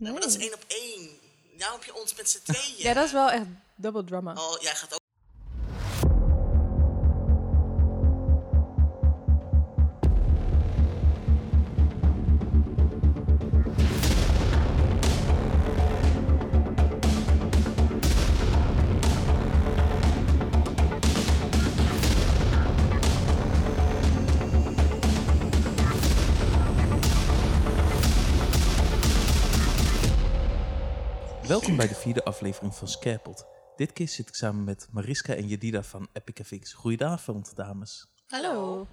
Ja, maar dat is Nee. één op één. Nou heb je ons met z'n tweeën. Ja, dat is wel echt double drama. Oh, jij gaat ook. Bij de vierde aflevering van Scarepot. Dit keer zit ik samen met Mariska en Jedida van Epic FX. Goedenavond, dames. Hallo.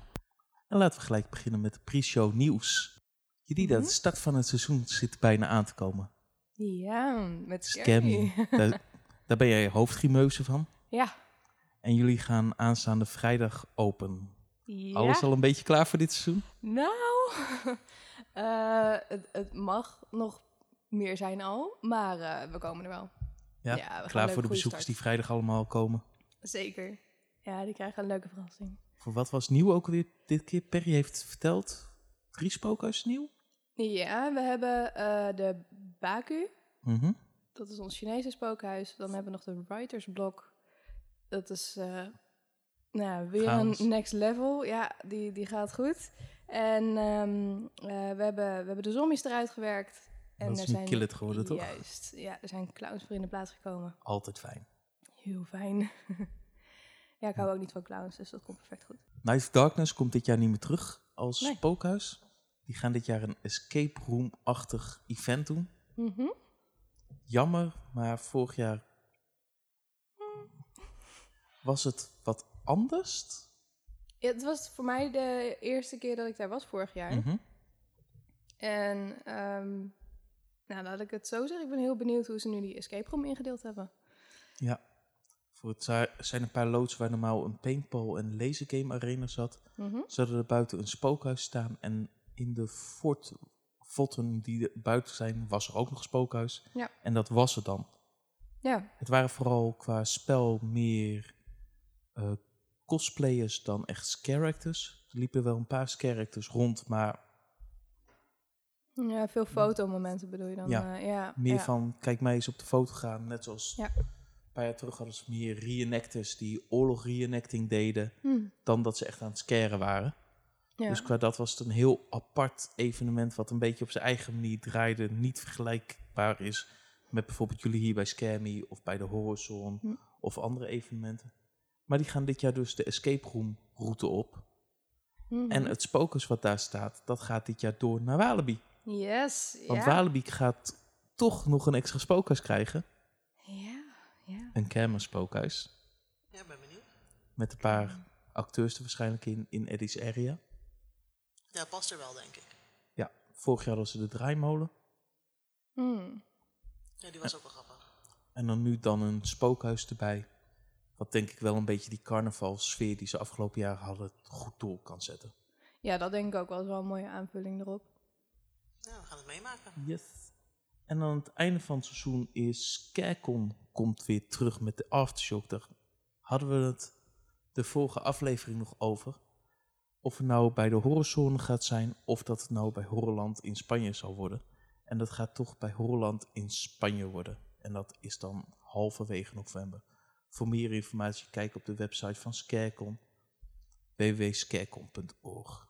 En laten we gelijk beginnen met de pre-show nieuws. Jedida, Mhm. de start van het seizoen zit bijna aan te komen. Ja, met Scammy. Daar, daar ben jij hoofdgrimeuze van. ja. En jullie gaan aanstaande vrijdag open. ja. Alles al een beetje klaar voor dit seizoen? Nou, eh, het, het mag nog meer zijn al, maar eh, we komen er wel. Ja, we klaar voor de bezoekers start. die vrijdag allemaal komen. Zeker. Ja, die krijgen een leuke verrassing. Voor wat was nieuw ook alweer dit keer? Perry heeft verteld. Drie spookhuis nieuw? Ja, we hebben eh, de Baku. Mhm. Dat is ons Chinese spookhuis. Dan hebben we nog de Writers Block. Dat is eh, nou, weer een next level. Ja, die, die gaat goed. En ehm, eh, we, hebben, we hebben de zombies eruit gewerkt. En Dat is It geworden, toch? Juist. Ja, er zijn clowns voor in de plaats gekomen. Altijd fijn. Heel fijn. ja, ik hou ook niet van clowns, dus dat komt perfect goed. Night of Darkness komt dit jaar niet meer terug als Nee. spookhuis. Die gaan dit jaar een escape room-achtig event doen. Mhm. Jammer, maar vorig jaar was het wat anders. Ja, het was voor mij de eerste keer dat ik daar was vorig jaar. Mhm. En ehm, nou, laat ik het zo zeggen. Ik ben heel benieuwd hoe ze nu die escape room ingedeeld hebben. Ja. Voor het zijn een paar loods waar normaal een paintball en lasergame arena zat. Mhm. Ze hadden er buiten een spookhuis staan. En in de fort, die er buiten zijn, was er ook nog een spookhuis. Ja. En dat was het dan. Ja, Het waren vooral qua spel meer eh, cosplayers dan echt characters. Er liepen wel een paar characters rond, maar ja veel fotomomenten bedoel je dan? Ja, eh, ja meer ja. van kijk mij eens op de foto gaan. Net zoals Ja. een paar jaar terug hadden ze meer reenactors die oorlog reenacting deden. Hm, Dan dat ze echt aan het scaren waren. ja. Dus qua dat was het een heel apart evenement wat een beetje op zijn eigen manier draaide. Niet vergelijkbaar is met bijvoorbeeld jullie hier bij Scammy of bij de Horrorzone Hm. of andere evenementen. Maar die gaan dit jaar dus de escape room route op. Mhm. En het spookhuis wat daar staat, dat gaat dit jaar door naar Walibi. Yes, Want ja. Walibi gaat toch nog een extra spookhuis krijgen. Ja, ja. Een camera spookhuis. Ja, ben benieuwd. Met een paar acteurs er waarschijnlijk in, in Eddie's area. Ja, past er wel, denk ik. Ja, vorig jaar hadden ze de draaimolen. Hm. Ja, die was ook wel grappig. En dan nu dan een spookhuis erbij. Wat denk ik wel een beetje die carnavalsfeer die ze afgelopen jaren hadden goed door kan zetten. Ja, dat denk ik ook wel. Dat is wel een mooie aanvulling erop. Ja, we gaan het meemaken. Yes. En aan het einde van het seizoen is Scarecon komt weer terug met de Aftershock. Daar hadden we het de vorige aflevering nog over. Of het nou bij de Horrorzone gaat zijn of dat het nou bij Horrorland in Spanje zal worden. En dat gaat toch bij Horrorland in Spanje worden. En dat is dan halverwege november. Voor meer informatie kijk op de website van Scarecon www.scarecon.org.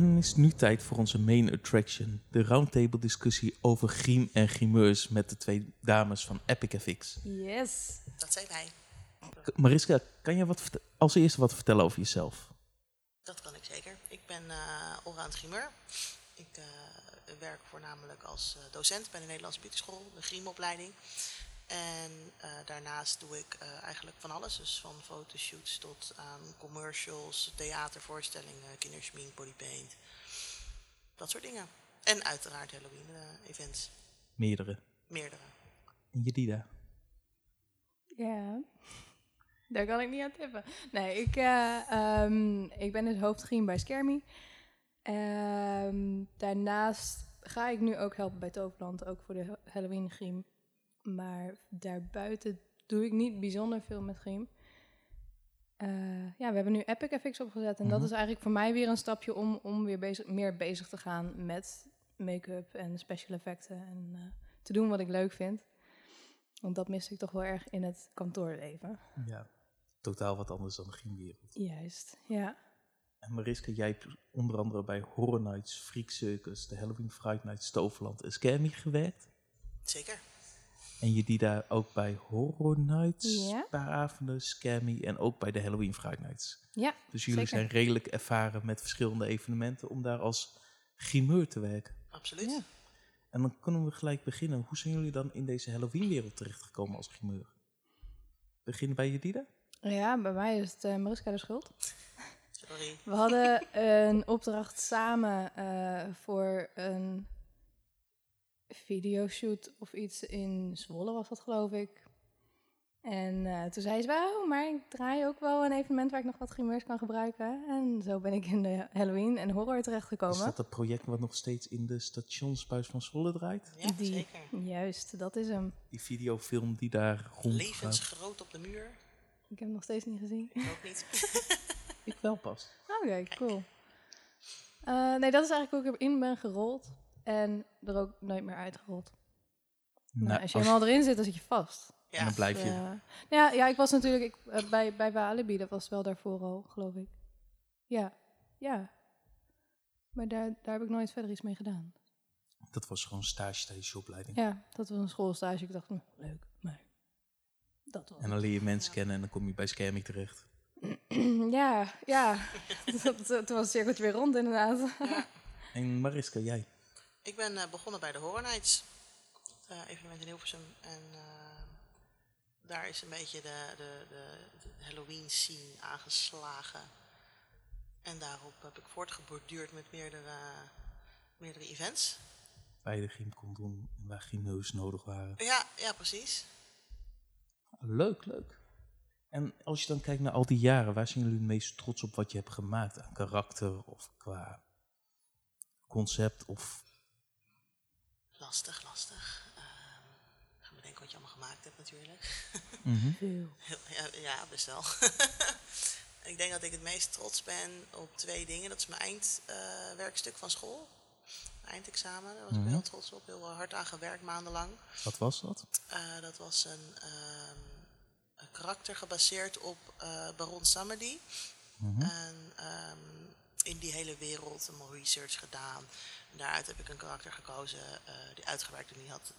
En dan is het nu tijd voor onze main attraction. De roundtable discussie over griem en grimeurs met de twee dames van Epic FX. Yes. Dat zijn wij. Mariska, kan je wat als eerste wat vertellen over jezelf? Dat kan ik zeker. Ik ben uh, allround grimeur. Ik uh, werk voornamelijk als uh, docent bij de Nederlandse Bieterschool, de griemopleiding. En uh, daarnaast doe ik uh, eigenlijk van alles. Dus van fotoshoots tot aan commercials, theatervoorstellingen, kinderschmink, bodypaint. Dat soort dingen. En uiteraard Halloween uh, events. Meerdere. Meerdere. En Jedida? Ja. Daar kan ik niet aan tippen. Nee, ik, uh, um, ik ben dus hoofdgriem bij Skermy. Um, daarnaast ga ik nu ook helpen bij Toverland, ook voor de Ha- Halloween griem. Maar daarbuiten doe ik niet bijzonder veel met griem. Eh, ja, we hebben nu Epic FX opgezet. En dat Mhm. is eigenlijk voor mij weer een stapje om, om weer bezig, meer bezig te gaan met make-up en special effecten. En eh, te doen wat ik leuk vind. Want dat mis ik toch wel erg in het kantoorleven. Ja, totaal wat anders dan de gymwereld. Juist, ja. En Mariska, jij hebt onder andere bij Horror Nights, Freak Circus, de Halloween Fright Nights, Toverland en Scammy gewerkt. Zeker. En je die daar ook bij Horror Nights, Ja. Paaravonden, Scammy en ook bij de Halloween Fright Nights. Ja, Dus jullie Zeker. zijn redelijk ervaren met verschillende evenementen om daar als grimeur te werken. Absoluut. Ja. En dan kunnen we gelijk beginnen. Hoe zijn jullie dan in deze Halloween-wereld terechtgekomen als grimeur? Beginnen bij Jedida? ja bij mij is het eh, Mariska de schuld. Sorry. We hadden een opdracht samen eh, voor een videoshoot of iets in Zwolle was dat geloof ik. En eh, toen zei ze, wauw, maar ik draai ook wel een evenement waar ik nog wat grimeurs kan gebruiken. En zo ben ik in de Halloween en horror Is terechtgekomen. dat het project wat nog steeds in de stationsbuis van Zwolle draait? Ja, Die- zeker. Juist, dat is hem. Die videofilm die daar rond Levensgroot op de muur. Ik heb hem nog steeds niet gezien. Ik ook niet. Ik wel pas. Oké, cool. Eh, nee, dat is eigenlijk hoe ik erin ben gerold. En er ook nooit meer uitgerold. Nou, Nou, als je als- helemaal erin zit, dan zit je vast. en Ja, dan blijf je. Eh, ja, ja, ik was natuurlijk ik, eh, bij, bij Walibi, dat was wel daarvoor al, geloof ik. Ja, ja. Maar daar, daar heb ik nooit verder iets mee gedaan. Dat was gewoon stage tijdens je opleiding. Ja, dat was een schoolstage. Ik dacht, hm, leuk, maar dat was En dan leer je mensen kennen en dan kom je bij Scammy terecht. Ja, ja. Dat- Toen was het cirkeltje weer rond, inderdaad. En Mariska, jij? Ik ben eh, begonnen bij de Horror Nights. eh, evenement in Hilversum. En eh, daar is een beetje de, de, de, de Halloween scene aangeslagen. En daarop heb ik voortgeborduurd met meerdere, meerdere events. Waar je de gym kon doen en waar gymneus nodig waren. Ja, ja, precies. Leuk, leuk. En als je dan kijkt naar al die jaren, waar zijn jullie het meest trots op wat je hebt gemaakt? Aan karakter of qua concept of... Lastig, lastig. Ehm ik ga bedenken wat je allemaal gemaakt hebt natuurlijk. Veel. Heel- Ja, ja best wel. ik denk dat ik het meest trots ben op twee dingen. Dat is mijn eindwerkstuk van school. Mijn eindexamen, daar was ik Mhm. heel trots op. Heel hard aan gewerkt, maandenlang. Wat was dat? Eh, dat was een, ehm, een karakter gebaseerd op eh, Baron Samedi. Mhm. En ehm, in die hele wereld allemaal research gedaan. En daaruit heb ik een karakter gekozen eh, die uitgewerkt en die had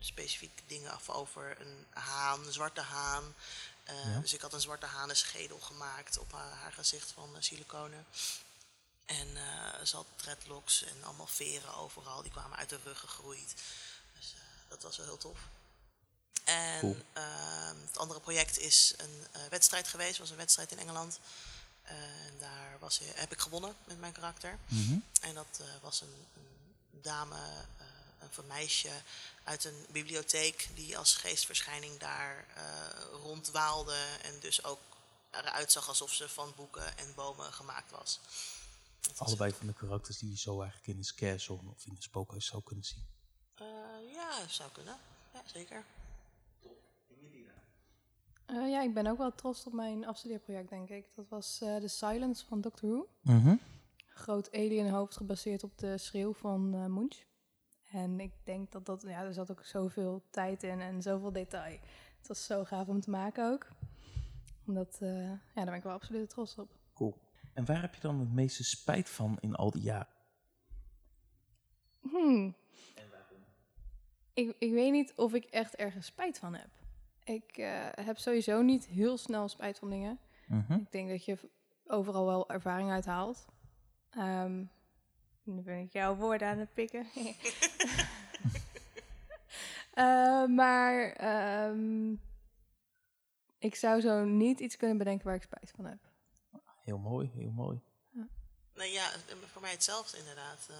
specifiek dingen af over een haan, een zwarte haan. Eh, Ja. Dus ik had een zwarte hanenschedel gemaakt op haar, haar gezicht van uh, siliconen. En eh, ze had dreadlocks en allemaal veren overal. Die kwamen uit de rug gegroeid. Dus eh, dat was wel heel tof. En Cool. ehm, het andere project is een eh, wedstrijd geweest. Was een wedstrijd in Engeland. En daar was, heb ik gewonnen met mijn karakter. Mhm. En dat eh, was een, een dame, eh, een meisje uit een bibliotheek die als geestverschijning daar eh, rondwaalde en dus ook eruit zag alsof ze van boeken en bomen gemaakt was. Dat Allebei van de karakters die je zo eigenlijk in een scare zone of in een spookhuis zou kunnen zien. Eh, ja, zou kunnen. Ja, zeker. Eh, ja, ik ben ook wel trots op mijn afstudeerproject, denk ik. Dat was eh The Silence van Doctor Who. Mhm. Groot alienhoofd gebaseerd op de schreeuw van eh Munch. En ik denk dat dat, ja, er zat ook zoveel tijd in en zoveel detail. Het was zo gaaf om te maken ook. Omdat, ja, daar ben ik wel absoluut trots op. Cool. En waar heb je dan het meeste spijt van in al die jaren? Hmm. Ik, ik weet niet of ik echt ergens spijt van heb. Ik eh, heb sowieso niet heel snel spijt van dingen. Mhm. Ik denk dat je overal wel ervaring uit haalt. Ehm, nu ben ik jouw woorden aan het pikken. Eh, maar ehm, ik zou zo niet iets kunnen bedenken waar ik spijt van heb. Heel mooi, heel mooi. Nee, ja, voor mij hetzelfde inderdaad. eh,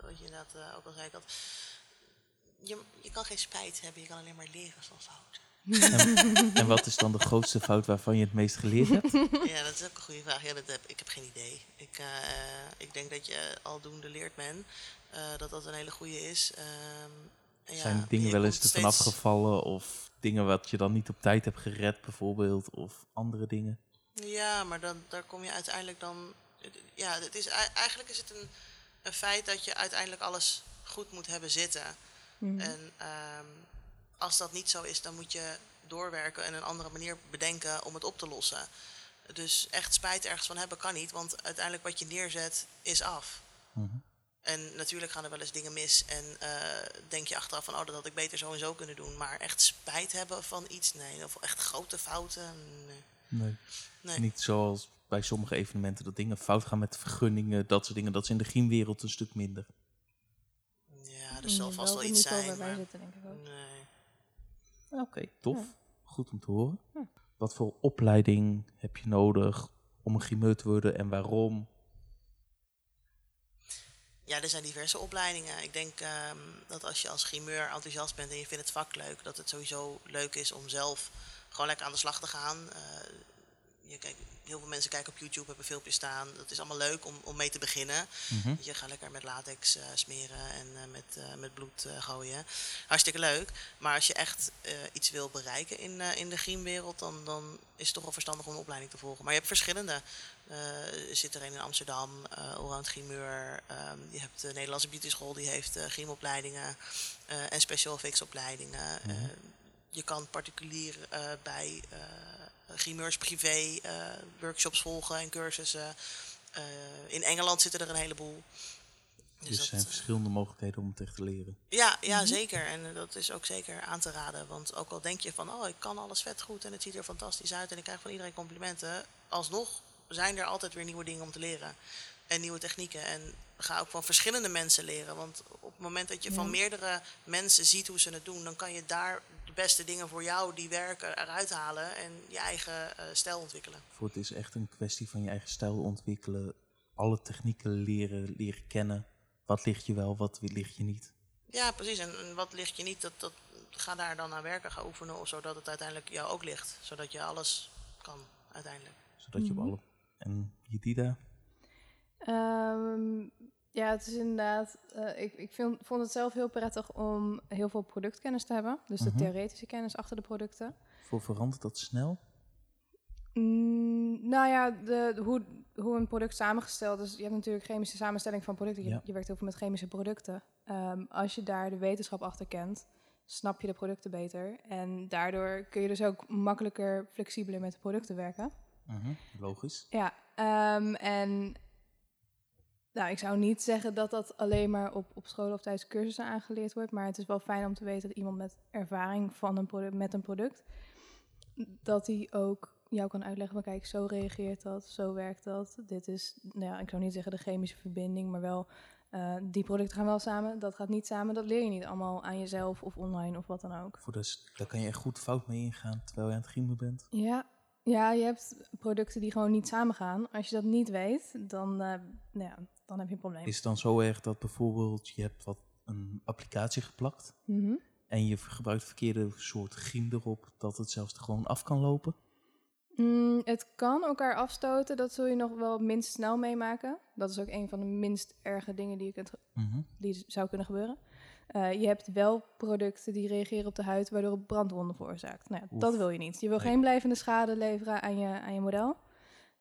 wat je inderdaad ook al zei. Dat je, je kan geen spijt hebben, je kan alleen maar leren van fouten. En, en wat is dan de grootste fout waarvan je het meest geleerd hebt? Ja, dat is ook een goede vraag. Ja, dat heb, ik heb geen idee. Ik, eh, ik denk dat je aldoende leert men. eh, dat dat een hele goede is. Ehm, en ja, Zijn dingen wel eens ervan steeds- afgevallen? Of dingen wat je dan niet op tijd hebt gered bijvoorbeeld? Of andere dingen? Ja, maar dan, daar kom je uiteindelijk dan. Ja, het is, ei- eigenlijk is het een, een feit dat je uiteindelijk alles goed moet hebben zitten. Mhm. En ehm, als dat niet zo is, dan moet je doorwerken en een andere manier bedenken om het op te lossen. Dus echt spijt ergens van hebben kan niet, want uiteindelijk wat je neerzet is af. Mhm. En natuurlijk gaan er wel eens dingen mis en eh, denk je achteraf van, oh, dat had ik beter zo en zo kunnen doen. Maar echt spijt hebben van iets, nee. Of echt grote fouten, nee. Nee. nee. Niet zoals bij sommige evenementen dat dingen fout gaan met vergunningen, dat soort dingen. Dat is in de griemwereld een stuk minder. Ja, er zal Mm, vast wel iets zijn, maar zitten, denk ik ook. nee. Oké, tof. Ja. Goed om te horen. Ja. Wat voor opleiding heb je nodig om een grimeur te worden en waarom? Ja, er zijn diverse opleidingen. Ik denk ehm, dat als je als grimeur enthousiast bent en je vindt het vak leuk, dat het sowieso leuk is om zelf gewoon lekker aan de slag te gaan. Eh, je kijkt, heel veel mensen kijken op YouTube, hebben filmpjes staan. Dat is allemaal leuk om, om mee te beginnen. Mhm. Je gaat lekker met latex eh, smeren en eh, met, eh, met bloed gooien. Hartstikke leuk. Maar als je echt iets wil bereiken in, in de griemwereld, dan, dan is het toch wel verstandig om een opleiding te volgen. Maar je hebt verschillende. Er zit er een in Amsterdam, eh Allround Grimeur. Ehm, je hebt de Nederlandse Beauty School, die heeft griemopleidingen en special effects opleidingen. Mhm. Je kan particulier bij grimeurs privé eh, workshops volgen en cursussen. Eh, in Engeland zitten er een heleboel. Dus dat, er zijn eh, verschillende mogelijkheden om het echt te leren. ja, ja, zeker. En eh, dat is ook zeker aan te raden. Want ook al denk je van, oh, ik kan alles vet goed en het ziet er fantastisch uit en ik krijg van iedereen complimenten. Alsnog zijn er altijd weer nieuwe dingen om te leren. En nieuwe technieken. En ga ook van verschillende mensen leren. Want op het moment dat je van meerdere mensen ziet hoe ze het doen, dan kan je daar beste dingen voor jou die werken eruit halen en je eigen eh, stijl ontwikkelen. Voor het is echt een kwestie van je eigen stijl ontwikkelen, alle technieken leren, leren kennen. Wat ligt je wel, wat ligt je niet. Ja, precies. En, en wat ligt je niet, dat, dat, ga daar dan aan werken, ga oefenen, zodat het uiteindelijk jou ook ligt. Zodat je alles kan, uiteindelijk. Zodat je op Mhm. alle... En Jedida? Ehm, ja, het is inderdaad. eh, ik ik vind, vond het zelf heel prettig om heel veel productkennis te hebben. Dus de Mhm. theoretische kennis achter de producten. Voor verandert dat snel? Mm, nou ja, de, de- hoe, hoe een product samengesteld is. Je hebt natuurlijk chemische samenstelling van producten. Je, Ja. je werkt heel veel met chemische producten. Ehm, als je daar de wetenschap achter kent, snap je de producten beter. En daardoor kun je dus ook makkelijker, flexibeler met de producten werken. Mhm, Logisch. Ja, ehm, en nou, ik zou niet zeggen dat dat alleen maar op, op scholen of tijdens cursussen aangeleerd wordt. Maar het is wel fijn om te weten dat iemand met ervaring van een product, met een product, dat hij ook jou kan uitleggen van kijk, zo reageert dat, zo werkt dat. Dit is, nou ja, ik zou niet zeggen de chemische verbinding, maar wel eh, die producten gaan wel samen. Dat gaat niet samen, dat leer je niet allemaal aan jezelf of online of wat dan ook. Voor dus, daar kan je echt goed fout mee ingaan terwijl je aan het bent. Ja, ja, je hebt producten die gewoon niet samengaan. Als je dat niet weet, dan, eh, nou ja, dan heb je een probleem. Is het dan zo erg dat bijvoorbeeld je hebt wat een applicatie geplakt Mhm. en je gebruikt verkeerde soort griem erop, dat het zelfs er gewoon af kan lopen? Mm, het kan elkaar afstoten, dat zul je nog wel minst snel meemaken. Dat is ook een van de minst erge dingen die, je kunt, Mhm. die zou kunnen gebeuren. Eh, je hebt wel producten die reageren op de huid, waardoor het brandwonden veroorzaakt. Nou ja, dat wil je niet. Je wil Nee. geen blijvende schade leveren aan je, aan je model.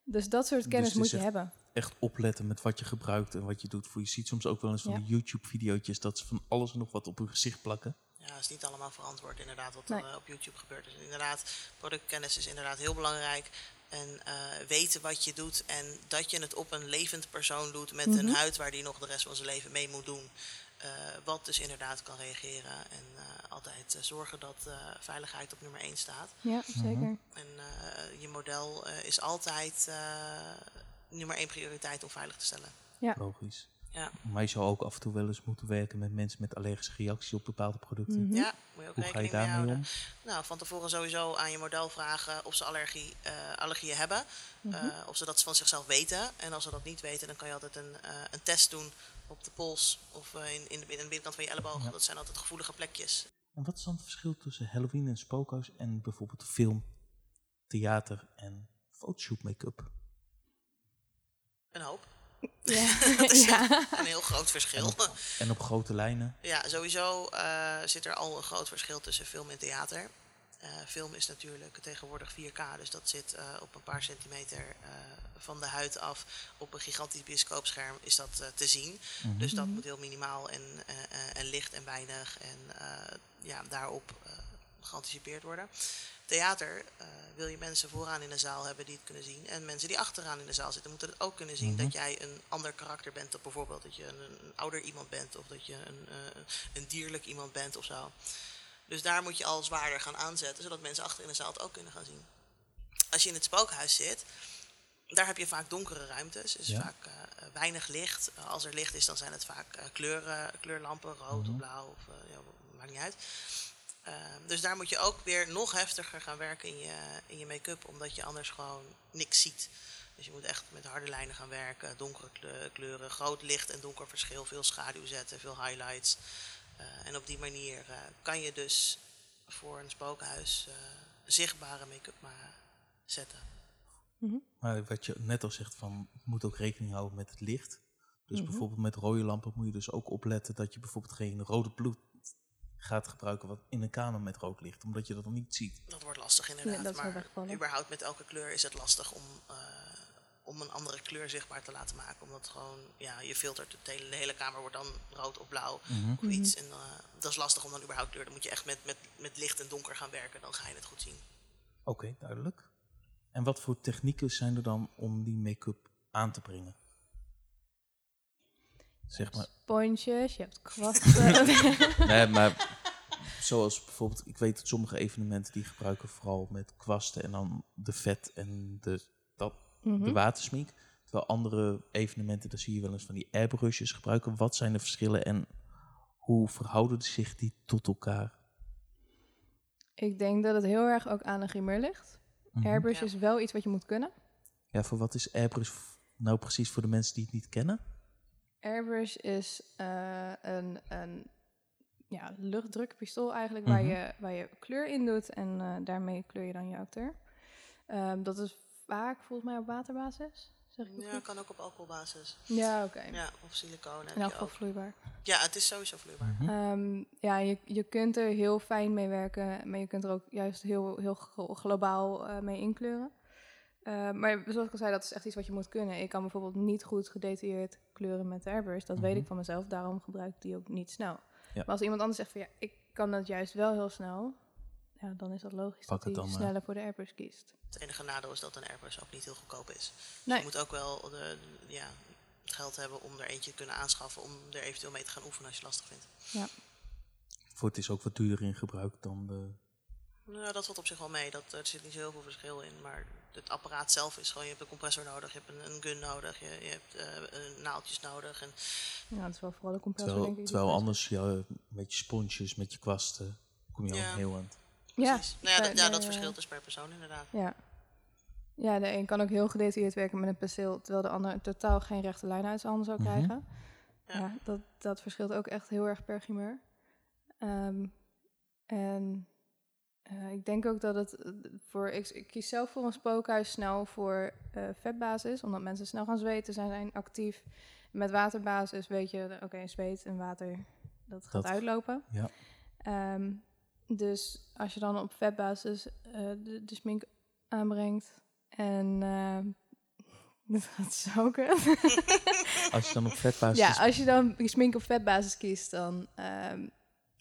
Dus dat soort Dus kennis moet je hebben. Echt opletten met wat je gebruikt en wat je doet. Voor je ziet soms ook wel eens van Ja. die YouTube-videootjes dat ze van alles en nog wat op hun gezicht plakken. Ja, het is niet allemaal verantwoord inderdaad wat Nee. er eh, op YouTube gebeurt. Dus inderdaad, productkennis is inderdaad heel belangrijk. En eh, weten wat je doet en dat je het op een levend persoon doet met een Mhm. huid waar die nog de rest van zijn leven mee moet doen. Eh, wat dus inderdaad kan reageren. En eh, altijd zorgen dat eh, veiligheid op nummer 1 staat. Ja, zeker. En eh, je model eh, is altijd eh, nummer 1 prioriteit om veilig te stellen. Logisch. Ja. Maar je zou ook af en toe wel eens moeten werken met mensen met allergische reacties op bepaalde producten. Mhm. Ja, moet je ook Hoe ga je rekening mee daarmee houden. om? Nou, van tevoren sowieso aan je model vragen of ze allergie, eh, allergieën hebben. Eh, of ze dat van zichzelf weten. En als ze dat niet weten, dan kan je altijd een, eh, een test doen op de pols of in, in, de, in de binnenkant van je elleboog. Ja. Dat zijn altijd gevoelige plekjes. En wat is dan het verschil tussen Halloween en spookhuis en bijvoorbeeld film, theater en fotoshoot make-up? Een hoop. Ja. Dat is ja. een heel groot verschil. En op, en op grote lijnen? Ja, sowieso eh, zit er al een groot verschil tussen film en theater. Eh, film is natuurlijk tegenwoordig 4K, dus dat zit eh, op een paar centimeter eh, van de huid af. Op een gigantisch bioscoopscherm is dat eh, te zien. Mhm. Dus dat moet heel minimaal en, eh, eh, en licht en weinig en eh, ja, daarop eh, geanticipeerd worden. Theater eh, wil je mensen vooraan in de zaal hebben die het kunnen zien. En mensen die achteraan in de zaal zitten moeten het ook kunnen zien. Mhm. Dat jij een ander karakter bent. Of bijvoorbeeld dat je een, een ouder iemand bent. Of dat je een, eh, een dierlijk iemand bent of zo. Dus daar moet je al zwaarder gaan aanzetten. Zodat mensen achter in de zaal het ook kunnen gaan zien. Als je in het spookhuis zit, daar heb je vaak donkere ruimtes. Dus Ja. vaak eh, weinig licht. Als er licht is, dan zijn het vaak kleuren, kleurlampen, rood Mhm. of blauw. Of, ja, maakt niet uit. Ehm, dus daar moet je ook weer nog heftiger gaan werken in je, in je make-up, omdat je anders gewoon niks ziet. Dus je moet echt met harde lijnen gaan werken, donkere kleu- kleuren, groot licht en donker verschil, veel schaduw zetten, veel highlights. Eh, en op die manier eh, kan je dus voor een spookhuis eh, zichtbare make-up maar zetten. Maar wat je net al zegt, van, je moet ook rekening houden met het licht. Dus Mhm. bijvoorbeeld met rode lampen moet je dus ook opletten dat je bijvoorbeeld geen rode bloed gaat gebruiken wat in een kamer met rood licht, omdat je dat dan niet ziet. Dat wordt lastig inderdaad, dat maar überhaupt met elke kleur is het lastig om, eh, om een andere kleur zichtbaar te laten maken. Omdat gewoon, ja, je filtert het hele, de hele kamer wordt dan rood of blauw Mhm. of iets. En eh, dat is lastig om dan überhaupt kleur. Dan moet je echt met, met, met licht en donker gaan werken, dan ga je het goed zien. Oké, duidelijk. En wat voor technieken zijn er dan om die make-up aan te brengen? Zeg maar, Sponsjes, je hebt kwasten. nee, maar zoals bijvoorbeeld, ik weet dat sommige evenementen die gebruiken vooral met kwasten en dan de vet en de, dat, de Mhm. watersmink. Terwijl andere evenementen, daar zie je wel eens van die airbrushes gebruiken. Wat zijn de verschillen en hoe verhouden zich die tot elkaar? Ik denk dat het heel erg ook aan de grimeur ligt. Mhm. Airbrush Ja. is wel iets wat je moet kunnen. Ja, voor wat is airbrush nou precies voor de mensen die het niet kennen? Airbrush is eh, een, een ja, luchtdrukpistool eigenlijk, waar, Mhm. je, waar je kleur in doet en eh, daarmee kleur je dan je acteur. Ehm, dat is vaak volgens mij op waterbasis. Zeg ik dat Ja, goed? kan ook op alcoholbasis. Ja, oké. Ja, of siliconen. In elk geval vloeibaar. Ja, het is sowieso vloeibaar. Mhm. Ehm, ja, je, je kunt er heel fijn mee werken, maar je kunt er ook juist heel, heel glo- globaal eh, mee inkleuren. Eh, maar zoals ik al zei, dat is echt iets wat je moet kunnen. Ik kan bijvoorbeeld niet goed gedetailleerd kleuren met de airbrush. Dat weet Mhm. ik van mezelf, daarom gebruik ik die ook niet snel. Ja. Maar als iemand anders zegt van ja, ik kan dat juist wel heel snel, ja, dan is dat logisch Pak dat het hij dan maar. sneller voor de airbrush kiest. Het enige nadeel is dat een airbrush ook niet heel goedkoop is. Dus Nee. je moet ook wel de, ja, het geld hebben om er eentje te kunnen aanschaffen om er eventueel mee te gaan oefenen als je het lastig vindt. Voor het is ook wat duurder in gebruik dan de... Nou, dat valt op zich wel mee. Dat, er zit niet zo heel veel verschil in. Maar het apparaat zelf is gewoon, je hebt een compressor nodig, je hebt een, een gun nodig, je, je hebt eh, naaldjes nodig. En, Ja, dat is wel vooral de compressor, Terwijl, denk ik. terwijl het anders je met je sponsjes, met je kwasten, kom je al Ja. een heel eind. Ja, precies. nou ja, dat, ja, dat eh, verschilt dus per persoon inderdaad. Ja. Ja, de een kan ook heel gedetailleerd werken met een penseel, terwijl de ander totaal geen rechte lijn uit zijn handen zou Mhm. krijgen. Ja. Ja, dat, dat verschilt ook echt heel erg per grimeur. Ehm, en eh, ik denk ook dat het eh, voor. Ik, ik kies zelf voor een spookhuis snel voor eh, vetbasis, omdat mensen snel gaan zweten, zijn, zijn actief. Met waterbasis weet je, oké, zweet en water, dat gaat Dat- uitlopen. ja. Ehm, dus als je dan op vetbasis de, de smink aanbrengt en. dit gaat zo. Als je dan op vetbasis... Ja, als je dan je smink op vetbasis kiest, dan ehm,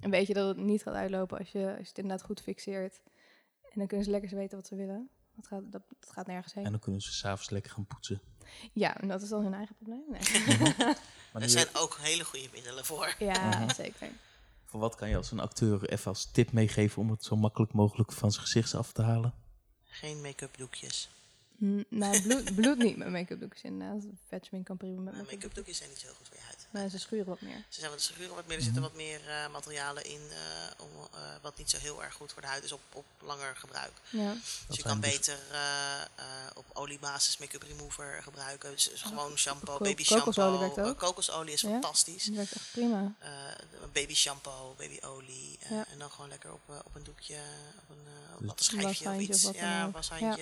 dan weet je dat het niet gaat uitlopen als je, als je het inderdaad goed fixeert. En dan kunnen ze lekker weten wat ze willen. Dat gaat, dat, dat gaat nergens heen. En dan kunnen ze s'avonds lekker gaan poetsen. Ja, en dat is dan hun eigen probleem. Nee. Maar er zijn ook hele goede middelen voor. ja, Mhm. zeker. voor wat kan je als een acteur even als tip meegeven om het zo makkelijk mogelijk van zijn gezicht af te halen? Geen make-up doekjes. Hm, nou, bloed, bloed niet met make-up doekjes inderdaad. Vet smink kan prima met Uh, make-up make-up doekjes zijn niet zo goed voor je Nee, ze schuren wat meer. Ze zijn wat ze schuren wat meer, er zitten Mhm. wat meer eh, materialen in, eh, om, eh, wat niet zo heel erg goed voor de huid is op, op langer gebruik. Ja. Dus je kan dus- beter eh, eh, op oliebasis make-up remover gebruiken. Dus, dus gewoon shampoo, baby kokosolie shampoo. werkt ook. Kokosolie is Ja. fantastisch. Dat werkt echt prima. Eh, baby shampoo, babyolie. Ja. En dan gewoon lekker op, op een doekje, op een uh, Dus- wattenschijfje of Washandje of iets. ja, washandje.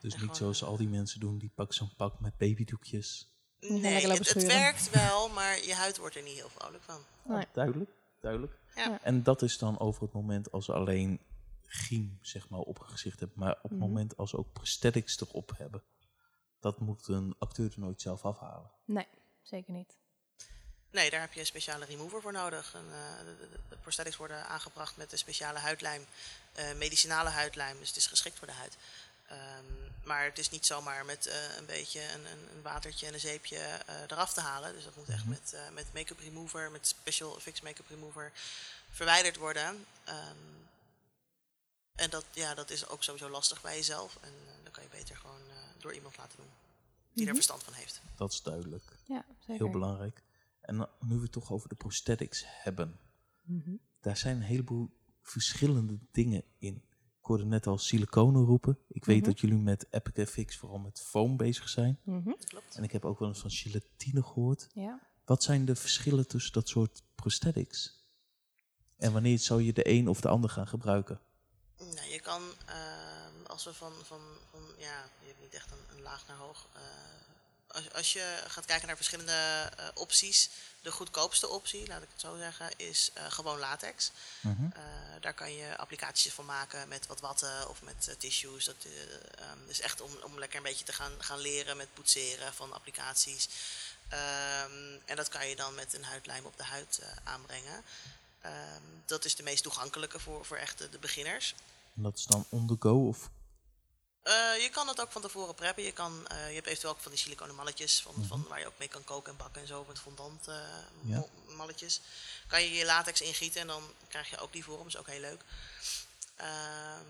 Dus En niet gewoon, zoals al die mensen doen, die pakken zo'n pak met babydoekjes. Nee, het, het werkt wel, maar je huid wordt er niet heel vrolijk van. Oh, Nee. duidelijk, duidelijk. Ja. En dat is dan over het moment als we alleen griem zeg maar, op een gezicht hebben. Maar op het Mhm. moment als we ook prosthetics erop hebben. Dat moet een acteur er nooit zelf afhalen. Nee, zeker niet. Nee, daar heb je een speciale remover voor nodig. En, eh, de, de- de prosthetics worden aangebracht met een speciale huidlijm, eh, medicinale huidlijm, dus het is geschikt voor de huid. Ehm, maar het is niet zomaar met eh, een beetje een, een, een watertje en een zeepje eh, eraf te halen. Dus dat moet echt Mhm. met, eh, met make-up remover, met special effects make-up remover verwijderd worden. Ehm, en dat, ja, dat is ook sowieso lastig bij jezelf. En dan kan je beter gewoon eh, door iemand laten doen die er Mhm. verstand van heeft. Dat is duidelijk. Ja, zeker. Heel belangrijk. En dan- nu we het toch over de prosthetics hebben. Mhm. Daar zijn een heleboel verschillende dingen in. Hoorde net al siliconen roepen. Ik weet Mhm. dat jullie met Epic FX vooral met foam bezig zijn. Dat klopt. En ik heb ook wel eens van gelatine gehoord. Ja. Wat zijn de verschillen tussen dat soort prosthetics? En wanneer zou je de een of de ander gaan gebruiken? Nou, je kan, ehm, als we van, van, van, ja, je hebt niet echt een, een laag naar hoog. eh, als, als je gaat kijken naar verschillende eh, opties, de goedkoopste optie, laat ik het zo zeggen, is eh, gewoon latex. Mhm. Eh, daar kan je applicaties van maken met wat watten of met eh, tissues. Dat eh, ehm, is echt om, om lekker een beetje te gaan, gaan leren met poetseren van applicaties. Ehm, en dat kan je dan met een huidlijm op de huid aanbrengen. Ehm, dat is de meest toegankelijke voor, voor echt de, de beginners. En dat is dan on the go of je kan het ook van tevoren preppen. Je, kan, je hebt eventueel ook van die siliconen malletjes van, van, waar je ook mee kan koken en bakken en zo met fondant eh, Ja. Malletjes. Kan je je latex ingieten en dan krijg je ook die vorm. is ook heel leuk. Ehm,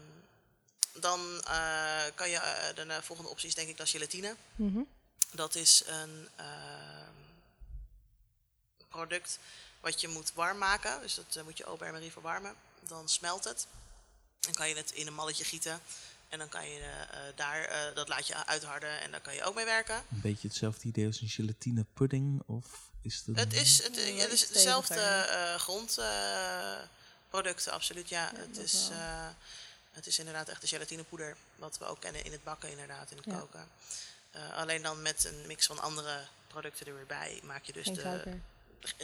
dan eh, kan je, eh, de volgende optie is denk ik dan gelatine. Mhm. Dat is een ehm, product wat je moet warm maken. Dus dat eh, moet je au bain-marie verwarmen. Dan smelt het. Dan kan je het in een malletje gieten. En dan kan je eh, daar, eh, dat laat je uitharden en daar kan je ook mee werken. een beetje hetzelfde idee als een gelatine pudding? Of is het, Het is, het, Ja, wel dus dezelfde eh grondproducten, absoluut. Ja, Ja, het, is, eh, het is inderdaad echt de gelatinepoeder. Wat we ook kennen in het bakken, inderdaad, in het Ja. koken. Eh, alleen dan met een mix van andere producten er weer bij maak je dus Geen de. suiker.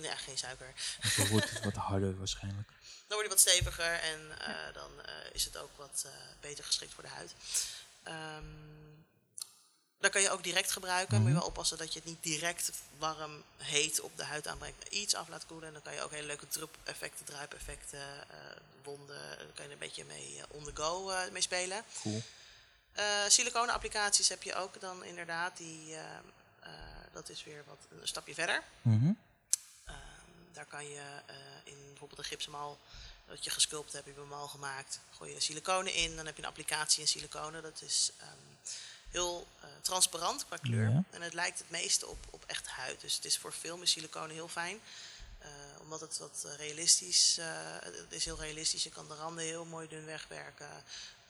Ja, geen suiker. dan wordt het wat harder waarschijnlijk. Dan wordt hij wat steviger en eh, dan eh, is het ook wat eh, beter geschikt voor de huid. Ehm dat kan je ook direct gebruiken. Moet je Mhm. wel oppassen dat je het niet direct warm, heet op de huid aanbrengt. maar Iets af laat koelen. En dan kan je ook hele leuke drup-effecten, druipeffecten, eh, wonden. Daar kan je een beetje mee eh, on the go eh, mee spelen. Cool. Eh siliconen applicaties heb je ook dan inderdaad. Die, eh, eh, dat is weer wat een stapje verder. Mhm. Ehm, daar kan je eh, in bijvoorbeeld een gipsmal dat je gesculpt hebt, heb je hem al gemaakt. Gooi je siliconen in, dan heb je een applicatie in siliconen. Dat is ehm, heel eh, transparant qua kleur. Ja. En het lijkt het meeste op, op echt huid. Dus het is voor film is siliconen heel fijn. Eh, omdat het wat eh, realistisch uh, het is heel realistisch. Je kan de randen heel mooi dun wegwerken.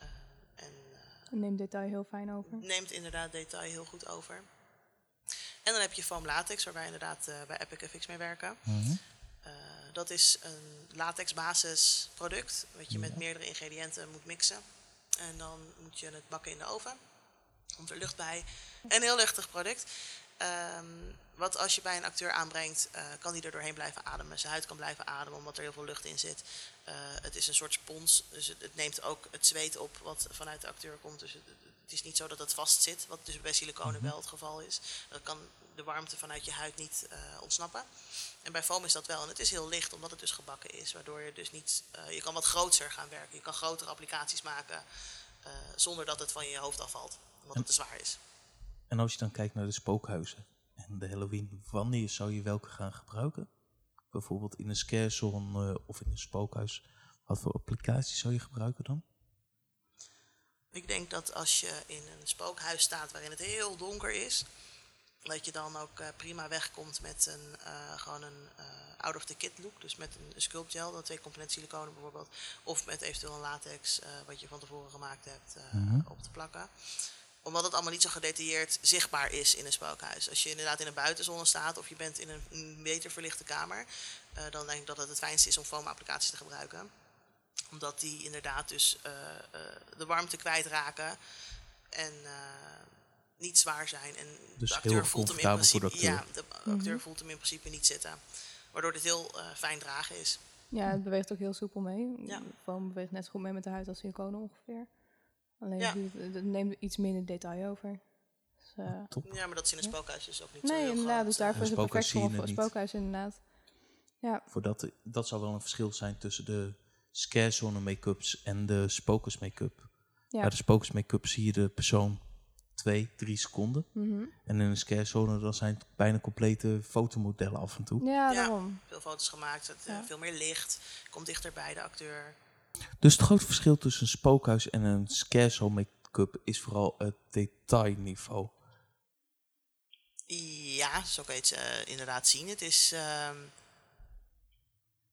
Uh, en uh, neemt detail heel fijn over. Neemt inderdaad detail heel goed over. En dan heb je foam latex, waar wij inderdaad uh, bij Epic FX mee werken. Mm -hmm. uh, dat is een latex basisproduct, wat je ja. met meerdere ingrediënten moet mixen. En dan moet je het bakken in de oven. Komt er lucht bij. Een heel luchtig product. Um, wat als je bij een acteur aanbrengt, uh, kan die er doorheen blijven ademen. Zijn huid kan blijven ademen, omdat er heel veel lucht in zit. Uh, het is een soort spons, dus het, het, neemt ook het zweet op wat vanuit de acteur komt. Dus het, het is niet zo dat het vast zit, wat dus bij siliconen -hmm. wel het geval is. Dan kan de warmte vanuit je huid niet uh, ontsnappen. En bij foam is dat wel. En het is heel licht, omdat het dus gebakken is. Waardoor je dus niet, je kan wat groter gaan werken. Je kan grotere applicaties maken, zonder dat het van je hoofd afvalt. Omdat het te zwaar is. En als je dan kijkt naar de spookhuizen en de Halloween, wanneer zou je welke gaan gebruiken? Bijvoorbeeld in een scarezone uh, of in een spookhuis. Wat voor applicaties zou je gebruiken dan? Ik denk dat als je in een spookhuis staat waarin het heel donker is, Dat je dan ook eh, prima wegkomt met een, eh, gewoon een eh, out-of-the-kit look. Dus met een sculpt gel, dan twee component siliconen bijvoorbeeld. Of met eventueel een latex, wat je van tevoren gemaat hebt, Mhm. op te plakken. Omdat het allemaal niet zo gedetailleerd zichtbaar is in een spookhuis. Als je inderdaad in een buitenzone staat of je bent in een, beter verlichte kamer... eh, dan denk ik dat het het fijnste is om foamapplicaties te gebruiken. Omdat die inderdaad dus eh, eh, de warmte kwijtraken en eh, niet zwaar zijn. En Dus de heel acteur voelt hem in principe, de ja, acteur. de acteur Mhm. voelt hem in principe niet zitten. Waardoor dit heel eh, fijn dragen is. Ja, het beweegt ook heel soepel mee. Ja. Foam beweegt net zo goed mee met de huid als siliconen ongeveer. Alleen Ja. neemt iets minder detail over. Dus, eh, Top. Ja, maar dat is in een Ja. spookhuis dus ook niet zo nee, heel inderdaad. groot, Dus eh. daarvoor is het perfect voor een spookhuis inderdaad. Voor dat, dat zou wel een verschil zijn tussen de scarezone make-ups en de spokers make-up. Ja. Bij de spokers make-up zie je de persoon twee, drie seconden. Mhm. En in een scarezone dan zijn het bijna complete fotomodellen af en toe. Ja, Ja. daarom. Veel foto's gemaakt, het, eh, Ja. veel meer licht, komt dichter bij de acteur. Dus het grote verschil tussen een spookhuis en een scarezone make-up is vooral het detailniveau. Ja, zo kan je het eh, inderdaad zien. Het is, ehm,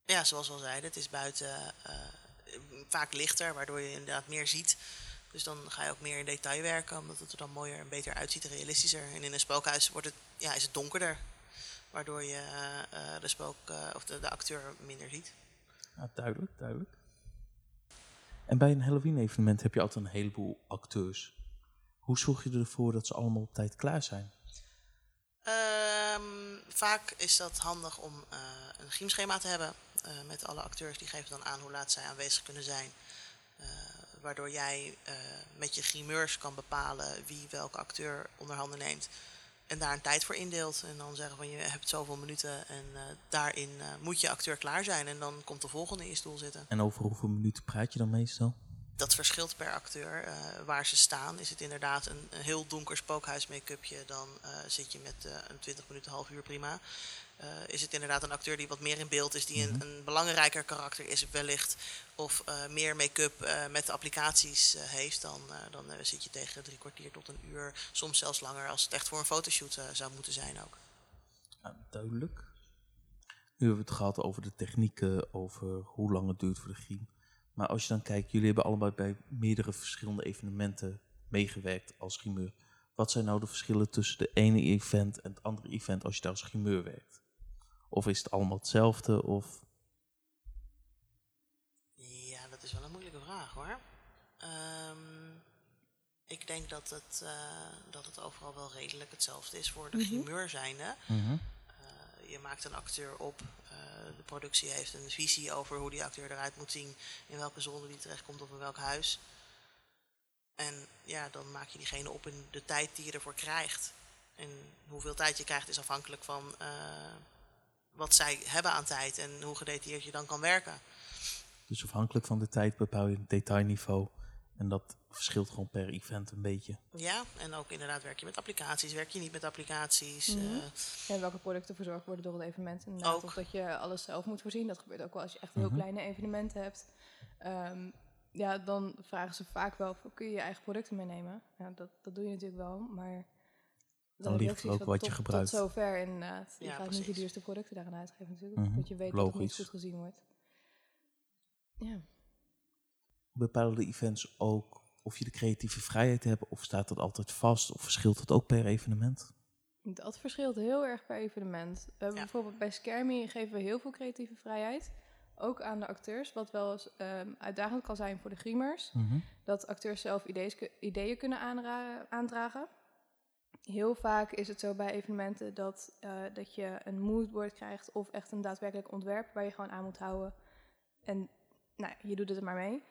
ja, zoals we al zeiden, het is buiten eh, vaak lichter, waardoor je inderdaad meer ziet. Dus dan ga je ook meer in detail werken, omdat het er dan mooier en beter uitziet en realistischer. En in een spookhuis wordt het, ja, is het donkerder, waardoor je eh, de, spook, of de, de acteur minder ziet. Ja, duidelijk, duidelijk. En bij een Halloween evenement heb je altijd een heleboel acteurs. Hoe zorg je ervoor dat ze allemaal op tijd klaar zijn? Ehm, vaak is dat handig om eh, een griemschema te hebben eh, met alle acteurs. Die geven dan aan hoe laat zij aanwezig kunnen zijn. Eh, waardoor jij met je grimeurs kan bepalen wie welke acteur onder handen neemt. En daar een tijd voor indeelt. En dan zeggen van je hebt zoveel minuten en eh, daarin eh, moet je acteur klaar zijn. En dan komt de volgende in je stoel zitten. En over hoeveel minuten praat je dan meestal? Dat verschilt per acteur. eh, waar ze staan. Is het inderdaad een, een heel donker spookhuis make-upje, dan zit je met een 20 minuten, half uur prima. Eh, is het inderdaad een acteur die wat meer in beeld is, die Mhm. een, een belangrijker karakter is wellicht, of eh, meer make-up eh, met de applicaties heeft, dan, dan zit je tegen drie kwartier tot een uur, soms zelfs langer als het echt voor een fotoshoot zou moeten zijn ook. Ja, duidelijk. Nu hebben we het gehad over de technieken, over hoe lang het duurt voor de griem. Maar als je dan kijkt, jullie hebben allebei bij meerdere verschillende evenementen meegewerkt als grimeur. Wat zijn nou de verschillen tussen de ene event en het andere event als je daar als grimeur werkt? Of is het allemaal hetzelfde? Of Ja, dat is wel een moeilijke vraag hoor. Ehm, ik denk dat het, eh, dat het overal wel redelijk hetzelfde is voor de zijnde. Eh, je maakt een acteur op. eh, de productie heeft een visie over hoe die acteur eruit moet zien. In welke zone die terechtkomt of in welk huis. En ja, dan maak je diegene op in de tijd die je ervoor krijgt. En hoeveel tijd je krijgt is afhankelijk van eh, wat zij hebben aan tijd en hoe gedetailleerd je dan kan werken. Dus afhankelijk van de tijd bepaal je het detailniveau. En dat verschilt gewoon per event een beetje. Ja, en ook inderdaad werk je met applicaties, werk je niet met applicaties. Mhm. eh, Ja, welke producten verzorgd worden door het evenement. Inderdaad, Ook. Of dat je alles zelf moet voorzien. Dat gebeurt ook wel als je echt heel Mhm. kleine evenementen hebt. Ehm, ja, dan vragen ze vaak wel, kun je je eigen producten meenemen? Ja, dat, dat doe je natuurlijk wel, maar... Dan je ligt er ook van wat je gebruikt. Tot zover inderdaad. Je Ja, gaat niet de precies. duurste producten daaraan uitgeven natuurlijk. Mhm, Dat je weet dat het niet logisch. goed gezien wordt. Ja. Bepalen de events ook of je de creatieve vrijheid hebt? Of staat dat altijd vast? Of verschilt het ook per evenement? Dat verschilt heel erg per evenement. We hebben Ja. bijvoorbeeld bij Scarmy geven we heel veel creatieve vrijheid. Ook aan de acteurs, wat wel eens ehm, uitdagend kan zijn voor de griemers. Mhm. Dat acteurs zelf ideeën, ideeën kunnen aandragen. Heel vaak is het zo bij evenementen dat, eh, dat je een moodboard krijgt of echt een daadwerkelijk ontwerp waar je gewoon aan moet houden. En nou, je doet het er maar mee.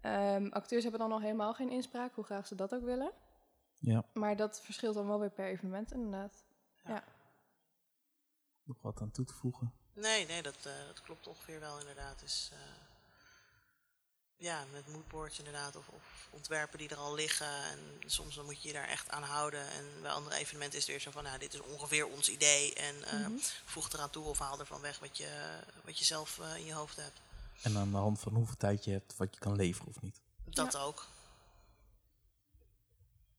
Ehm, acteurs hebben dan al helemaal geen inspraak, hoe graag ze dat ook willen. Ja. Maar dat verschilt dan wel weer per evenement inderdaad. Nog wat aan toe te voegen? Nee, nee, dat, eh, dat klopt ongeveer wel inderdaad. Dus, eh, ja, met moodboards inderdaad, of, of ontwerpen die er al liggen. En soms dan moet je je daar echt aan houden. En bij andere evenementen is het weer zo van, nou, dit is ongeveer ons idee. En eh, Mhm. voeg eraan toe of haal ervan weg wat je, wat je zelf eh, in je hoofd hebt. En aan de hand van hoeveel tijd je hebt, wat je kan leveren of niet. Dat ook.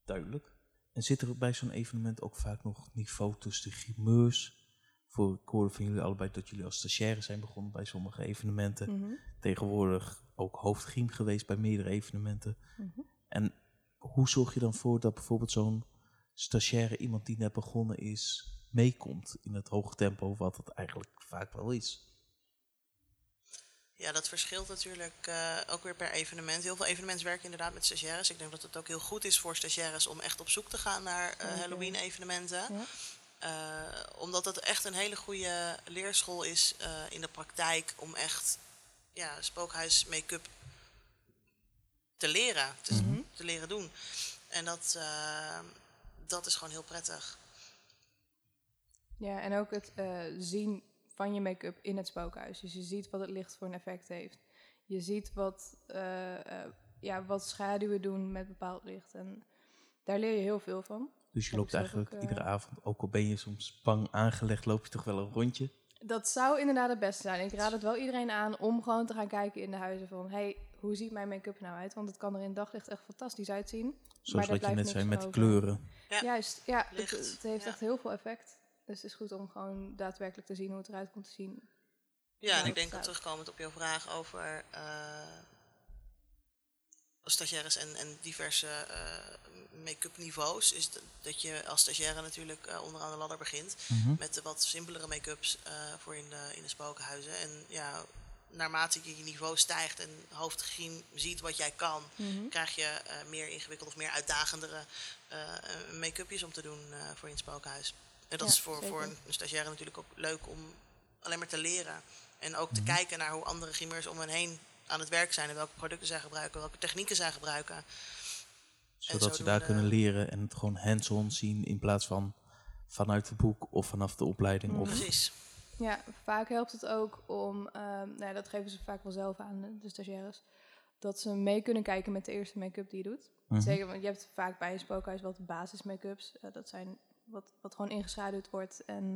Duidelijk. En zit er bij zo'n evenement ook vaak nog niveau tussen de grimeurs? Voor, ik hoorde van jullie allebei dat jullie als stagiaire zijn begonnen bij sommige evenementen. Mhm, Tegenwoordig ook hoofdgriem geweest bij meerdere evenementen. mhm. En hoe zorg je dan voor dat bijvoorbeeld zo'n stagiaire, iemand die net begonnen is, meekomt in het hoge tempo, wat het eigenlijk vaak wel is? Ja, dat verschilt natuurlijk eh, ook weer per evenement. Heel veel evenementen werken inderdaad met stagiaires. Ik denk dat het ook heel goed is voor stagiaires om echt op zoek te gaan naar eh. Halloween-evenementen. Ja. Eh, omdat het echt een hele goede leerschool is eh, in de praktijk om echt ja, spookhuis make-up te leren, te, Mhm. te leren doen. En dat, eh, dat is gewoon heel prettig. Ja, en ook het eh, zien van je make-up in het spookhuis. Dus je ziet wat het licht voor een effect heeft. Je ziet wat, eh, eh, ja, wat schaduwen doen met bepaald licht. En daar leer je heel veel van. Dus je loopt zelf eigenlijk ook, iedere avond, ook al ben je soms bang aangelegd, loop je toch wel een rondje. Dat zou inderdaad het beste zijn. Ik raad het wel iedereen aan om gewoon te gaan kijken in de huizen van... hey, hoe ziet mijn make-up nou uit? Want het kan er in daglicht echt fantastisch uitzien. Zoals wat je blijft net zei met over. kleuren. Ja, Juist, ja, het, heeft ja. echt heel veel effect. Dus het is goed om gewoon daadwerkelijk te zien hoe het eruit komt te zien. Ja, en ik denk dat dat terugkomend op jouw vraag over eh stagiaires en, en diverse eh, make-up niveaus, is dat, dat je als stagiaire natuurlijk eh, onderaan de ladder begint Mhm. met de wat simpelere make-ups eh, voor in de, in de spookhuizen. En ja, naarmate je je niveau stijgt en hoofdgriem ziet wat jij kan, krijg je eh, meer ingewikkelde of meer uitdagendere make-upjes om te doen eh, voor in het spookhuis. En dat Ja, is voor, voor zeker. een, een stagiaire natuurlijk ook leuk om alleen maar te leren. En ook Mhm. te kijken naar hoe andere grimeurs om hen heen aan het werk zijn. En welke producten zij gebruiken, welke technieken zij gebruiken. Zodat ze daar kunnen leren en het gewoon hands-on zien in plaats van vanuit het boek of vanaf de opleiding. Of, Precies. Ja, vaak helpt het ook om, ehm, nou ja, dat geven ze vaak wel zelf aan, de- de stagiaires, dat ze mee kunnen kijken met de eerste make-up die je doet. Mhm. Zeker, want je hebt vaak bij een spookhuis wat basis make-ups. Eh, dat zijn wat, wat gewoon ingeschaduwd wordt en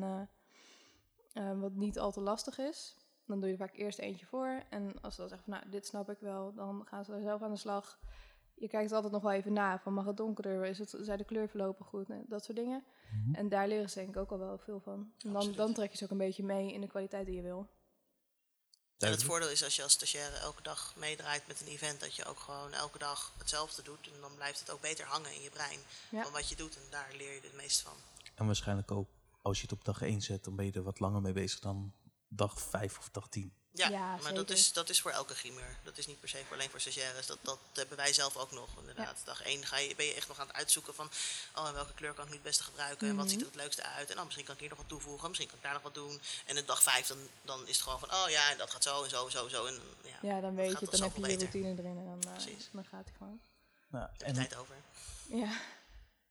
eh, eh, wat niet al te lastig is. Dan doe je er vaak eerst eentje voor. En als ze dan zeggen van, nou, dit snap ik wel, dan gaan ze er zelf aan de slag. Je kijkt altijd nog wel even na, van mag het donkerder, is het, zijn de kleurverlopen goed, Nee, dat soort dingen. Mhm. En daar leren ze denk ik ook al wel veel van. En dan, Absoluut. dan trek je ze ook een beetje mee in de kwaliteit die je wil. En het voordeel is als je als stagiaire elke dag meedraait met een event, dat je ook gewoon elke dag hetzelfde doet. En dan blijft het ook beter hangen in je brein Ja. van wat je doet. En daar leer je het meest van. En waarschijnlijk ook, als je het op dag 1 zet, dan ben je er wat langer mee bezig dan dag 5 of dag 10. Ja, Ja, maar dat is, dat is voor elke grimeur. Dat is niet per se voor alleen voor stagiaires. Dat, dat hebben wij zelf ook nog, inderdaad. Dag 1 ga je, ben je echt nog aan het uitzoeken van... oh, en welke kleur kan ik nu het beste gebruiken? En wat ziet er het leukste uit? En dan misschien kan ik hier nog wat toevoegen. Misschien kan ik daar nog wat doen. En in dag 5 dan, dan is het gewoon van... oh ja, en dat gaat zo en zo en zo, zo. En, ja, Ja, dan weet je het, dan heb je je beter. routine erin en dan, eh, Precies. dan gaat hij gewoon. Nou, en tijd over. Ja,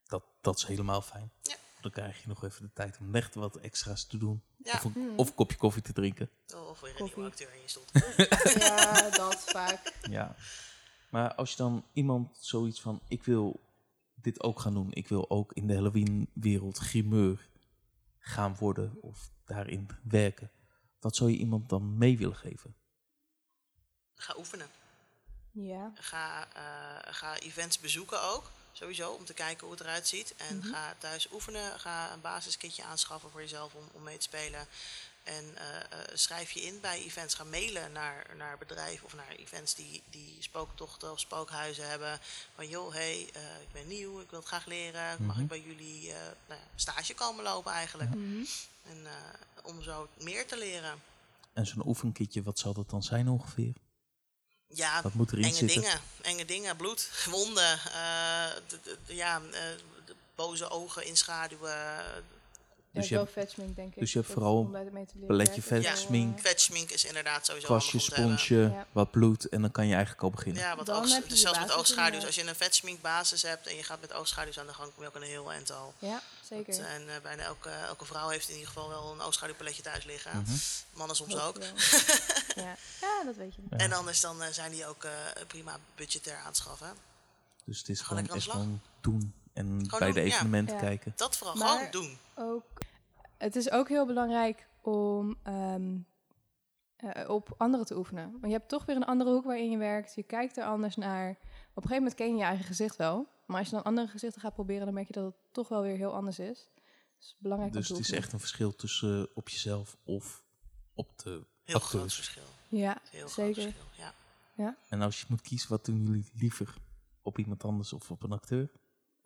dat, dat is helemaal fijn. Ja. Dan krijg je nog even de tijd om echt wat extra's te doen. Ja. Of, een, Hmm. of een kopje koffie te drinken. Of weer een Koffie. nieuwe acteur in je stoel. ja dat vaak. Ja. Maar als je dan iemand zoiets van, ik wil dit ook gaan doen. Ik wil ook in de Halloween-wereld grimeur gaan worden of daarin werken. Wat zou je iemand dan mee willen geven? Ga oefenen. Ja, Ga, eh, ga events bezoeken ook, sowieso, om te kijken hoe het eruit ziet. En ga thuis oefenen. Ga een basiskitje aanschaffen voor jezelf om, om mee te spelen. En eh, eh, schrijf je in bij events. Ga mailen naar, naar bedrijven of naar events die, die spooktochten of spookhuizen hebben. Van joh, hey, eh, ik ben nieuw, ik wil het graag leren. Mag Mhm. ik bij jullie eh, nou ja, stage komen lopen eigenlijk? Mhm. En eh, om zo meer te leren. En zo'n oefenkitje, wat zal dat dan zijn ongeveer? Ja, Wat moet erin enge zitten? dingen. Enge dingen, bloed, wonden, eh, ja, eh, boze ogen inschaduwen. Dus ja, je hebt denk ik. dus je hebt vooral om daar mee te leren palletje werken, vet, is inderdaad sowieso Kwastje, sponsje, Ja. wat bloed en dan kan je eigenlijk al beginnen. Ja, heb je dus zelfs met oogschaduws. Als je een vetschinkbasis hebt en je gaat met oogschaduws aan de gang, kom je ook een heel aantal. Ja, zeker. En eh, bijna elke, elke vrouw heeft in ieder geval wel een oogschaduwpalletje thuis liggen. Mhm. Mannen soms ook. ja. ja, dat weet je. Ja. En anders dan eh, zijn die ook eh, prima budgetair aanschaffen. Dus het is Gewoon de gewoon doen en bij doen, de evenementen Ja. kijken. Dat vooral Maar- gewoon doen. Ook, het is ook heel belangrijk om ehm, eh, op anderen te oefenen. Want je hebt toch weer een andere hoek waarin je werkt. Je kijkt er anders naar. Op een gegeven moment ken je je eigen gezicht wel. Maar als je dan andere gezichten gaat proberen, dan merk je dat het toch wel weer heel anders is. Dus belangrijk Dus het is echt een verschil tussen eh, op jezelf of op de Heel groot verschil. Ja, Heel zeker. verschil, ja. En als je moet kiezen, wat doen jullie liever? Op iemand anders of op een acteur?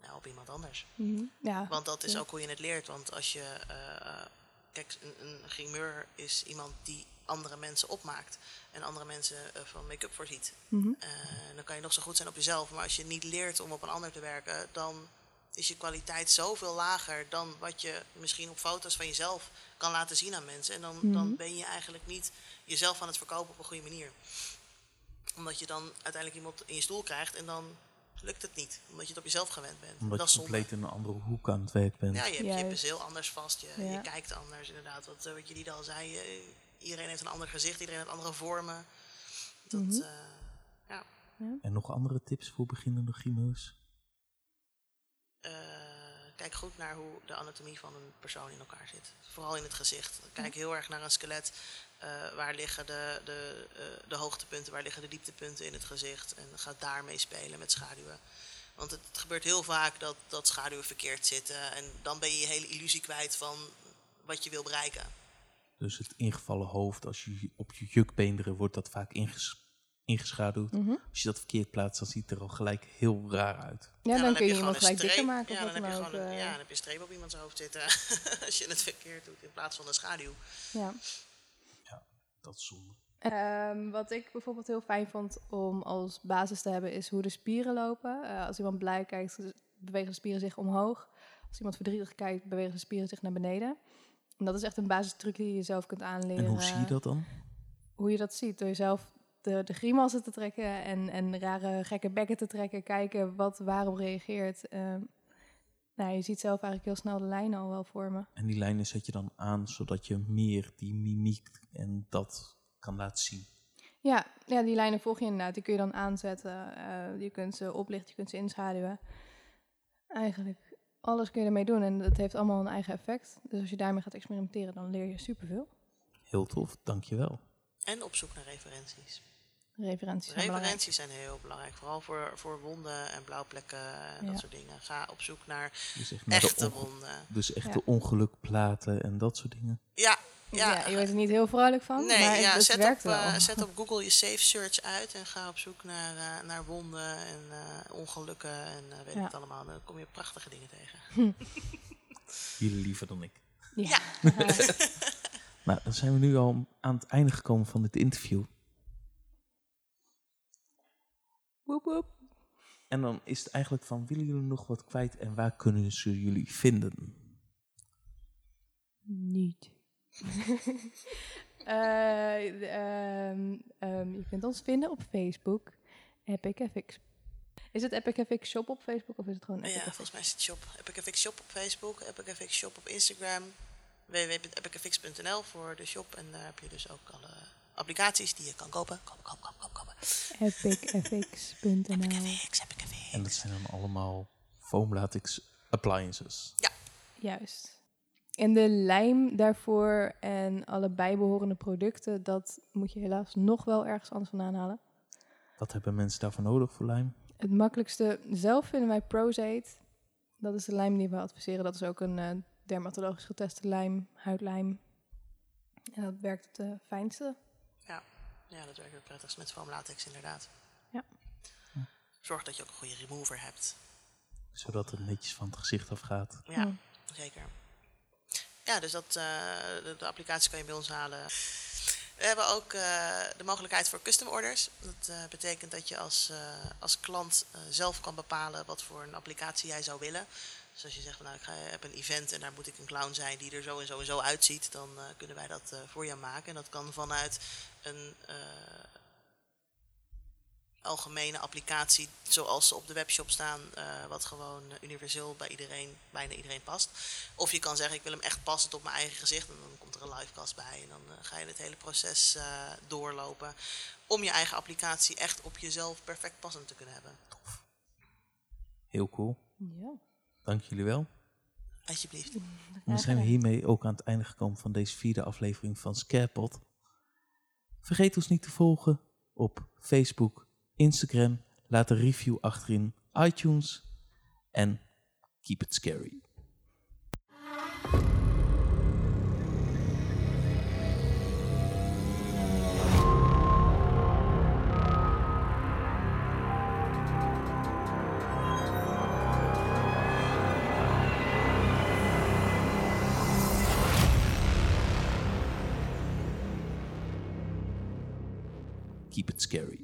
Nou, op iemand anders. Mhm. Ja, Want dat is Ja. ook hoe je het leert. Want als je. eh, kijk, een, een grimeur is iemand die andere mensen opmaakt. En andere mensen eh, van make-up voorziet. Eh, dan kan je nog zo goed zijn op jezelf. Maar als je niet leert om op een ander te werken, dan is je kwaliteit zoveel lager dan wat je misschien op foto's van jezelf kan laten zien aan mensen. En dan, dan Mhm. ben je eigenlijk niet jezelf aan het verkopen op een goede manier. Omdat je dan uiteindelijk iemand in je stoel krijgt en dan lukt het niet. Omdat je het op jezelf gewend bent. Omdat dat je compleet in een andere hoek aan het werk bent. Ja, je hebt je Juist. penseel anders vast, je, Ja. je kijkt anders inderdaad. Wat, eh, wat je niet al zei, eh, iedereen heeft een ander gezicht, iedereen heeft andere vormen. Dat, Mhm. eh, ja. En nog andere tips voor beginnende grimeurs? Eh, kijk goed naar hoe de anatomie van een persoon in elkaar zit. Vooral in het gezicht. Kijk heel erg naar een skelet. Eh, waar liggen de, de, eh, de hoogtepunten, waar liggen de dieptepunten in het gezicht. En ga daarmee spelen met schaduwen. Want het gebeurt heel vaak dat, dat schaduwen verkeerd zitten. En dan ben je je hele illusie kwijt van wat je wil bereiken. Dus het ingevallen hoofd, als je op je jukbeenderen wordt dat vaak inges- ingeschaduwd. Mhm. Als je dat verkeerd plaatst, dan ziet het er al gelijk heel raar uit. Ja, dan, kun je iemand gelijk dikker maken Ja, of dan wat heb dan je gewoon een, eh, ja, dan heb je streep op iemands hoofd zitten. als je het verkeerd doet in plaats van een schaduw. ja. Dat is zonde. Ehm, wat ik bijvoorbeeld heel fijn vond om als basis te hebben, is hoe de spieren lopen. Eh, als iemand blij kijkt, bewegen de spieren zich omhoog. Als iemand verdrietig kijkt, bewegen de spieren zich naar beneden. En dat is echt een basistruc die je zelf kunt aanleren. En hoe zie je dat dan? Hoe je dat ziet, door jezelf de, de grimassen te trekken en, en rare gekke bekken te trekken. Kijken wat waarop reageert. Ehm, nou, je ziet zelf eigenlijk heel snel de lijnen al wel vormen. En die lijnen zet je dan aan, zodat je meer die mimiek en dat kan laten zien. Ja, ja, die lijnen volg je inderdaad. Die kun je dan aanzetten. eh, je kunt ze oplichten, je kunt ze inschaduwen. Eigenlijk alles kun je ermee doen. En het heeft allemaal een eigen effect. Dus als je daarmee gaat experimenteren, dan leer je superveel. Heel tof, dankjewel. En op zoek naar referenties. Referenties zijn belangrijk. Referenties zijn heel belangrijk. Vooral voor, voor wonden en blauwplekken en Ja. dat soort dingen. Ga op zoek naar Dus echt, echte wonden. Dus echt Ja. de ongelukplaten en dat soort dingen. Ja, Ja, ja. je wordt er niet heel vrolijk van, Nee, maar ja, het, zet, werkt op, wel. eh, zet op Google je safe search uit en ga op zoek naar, eh, naar wonden en eh, ongelukken en eh, weet ik Ja. het allemaal. Dan kom je prachtige dingen tegen. Jullie liever dan ik. ja. Nou, dan zijn we nu al aan het einde gekomen van dit interview. woep, woep. En dan is het eigenlijk van, willen jullie nog wat kwijt en waar kunnen ze jullie vinden? Niet. Eh, ehm, ehm, je kunt ons vinden op Facebook. EpicFX. Is het EpicFX Shop op Facebook of is het gewoon Ja, EpicFX? volgens mij is het shop. EpicFX Shop op Facebook, EpicFX Shop op Instagram, www.epicfx.nl voor de shop. En daar heb je dus ook alle applicaties die je kan kopen. Kopen, kopen, kopen, kopen, kopen. EpicFX.nl EpicFX, EpicFX. En dat zijn dan allemaal foam latex appliances. Juist. En de lijm daarvoor en alle bijbehorende producten, dat moet je helaas nog wel ergens anders vandaan halen. Wat hebben mensen daarvoor nodig voor lijm? Het makkelijkste zelf vinden wij Prozate. Dat is de lijm die we adviseren. Dat is ook een eh, dermatologisch geteste lijm, huidlijm. En dat werkt het eh, fijnste. Ja, dat werkt het prettigst met foam latex inderdaad. Ja. Zorg dat je ook een goede remover hebt. Zodat het netjes van het gezicht afgaat. Ja, Mm. zeker. Ja, dus dat, eh, de, de applicatie kan je bij ons halen. We hebben ook eh, de mogelijkheid voor custom orders. Dat eh, betekent dat je als, als klant zelf kan bepalen wat voor een applicatie jij zou willen. Dus als je zegt, nou, ik ga, heb een event en daar moet ik een clown zijn die er zo en zo en zo uitziet, dan kunnen wij dat voor jou maken. En dat kan vanuit een algemene applicatie zoals ze op de webshop staan, eh, wat gewoon universeel bij iedereen, bijna iedereen past. Of je kan zeggen, ik wil hem echt passend op mijn eigen gezicht. En dan komt er een livecast bij. En dan eh, ga je het hele proces eh, doorlopen. Om je eigen applicatie echt op jezelf perfect passend te kunnen hebben. Heel cool. Ja. Dank jullie wel. Alsjeblieft. En dan zijn we hiermee ook aan het einde gekomen van deze vierde aflevering van Scarepot. Vergeet ons niet te volgen op Facebook, Instagram. Laat een review achterin iTunes. En keep it scary. Keep it scary.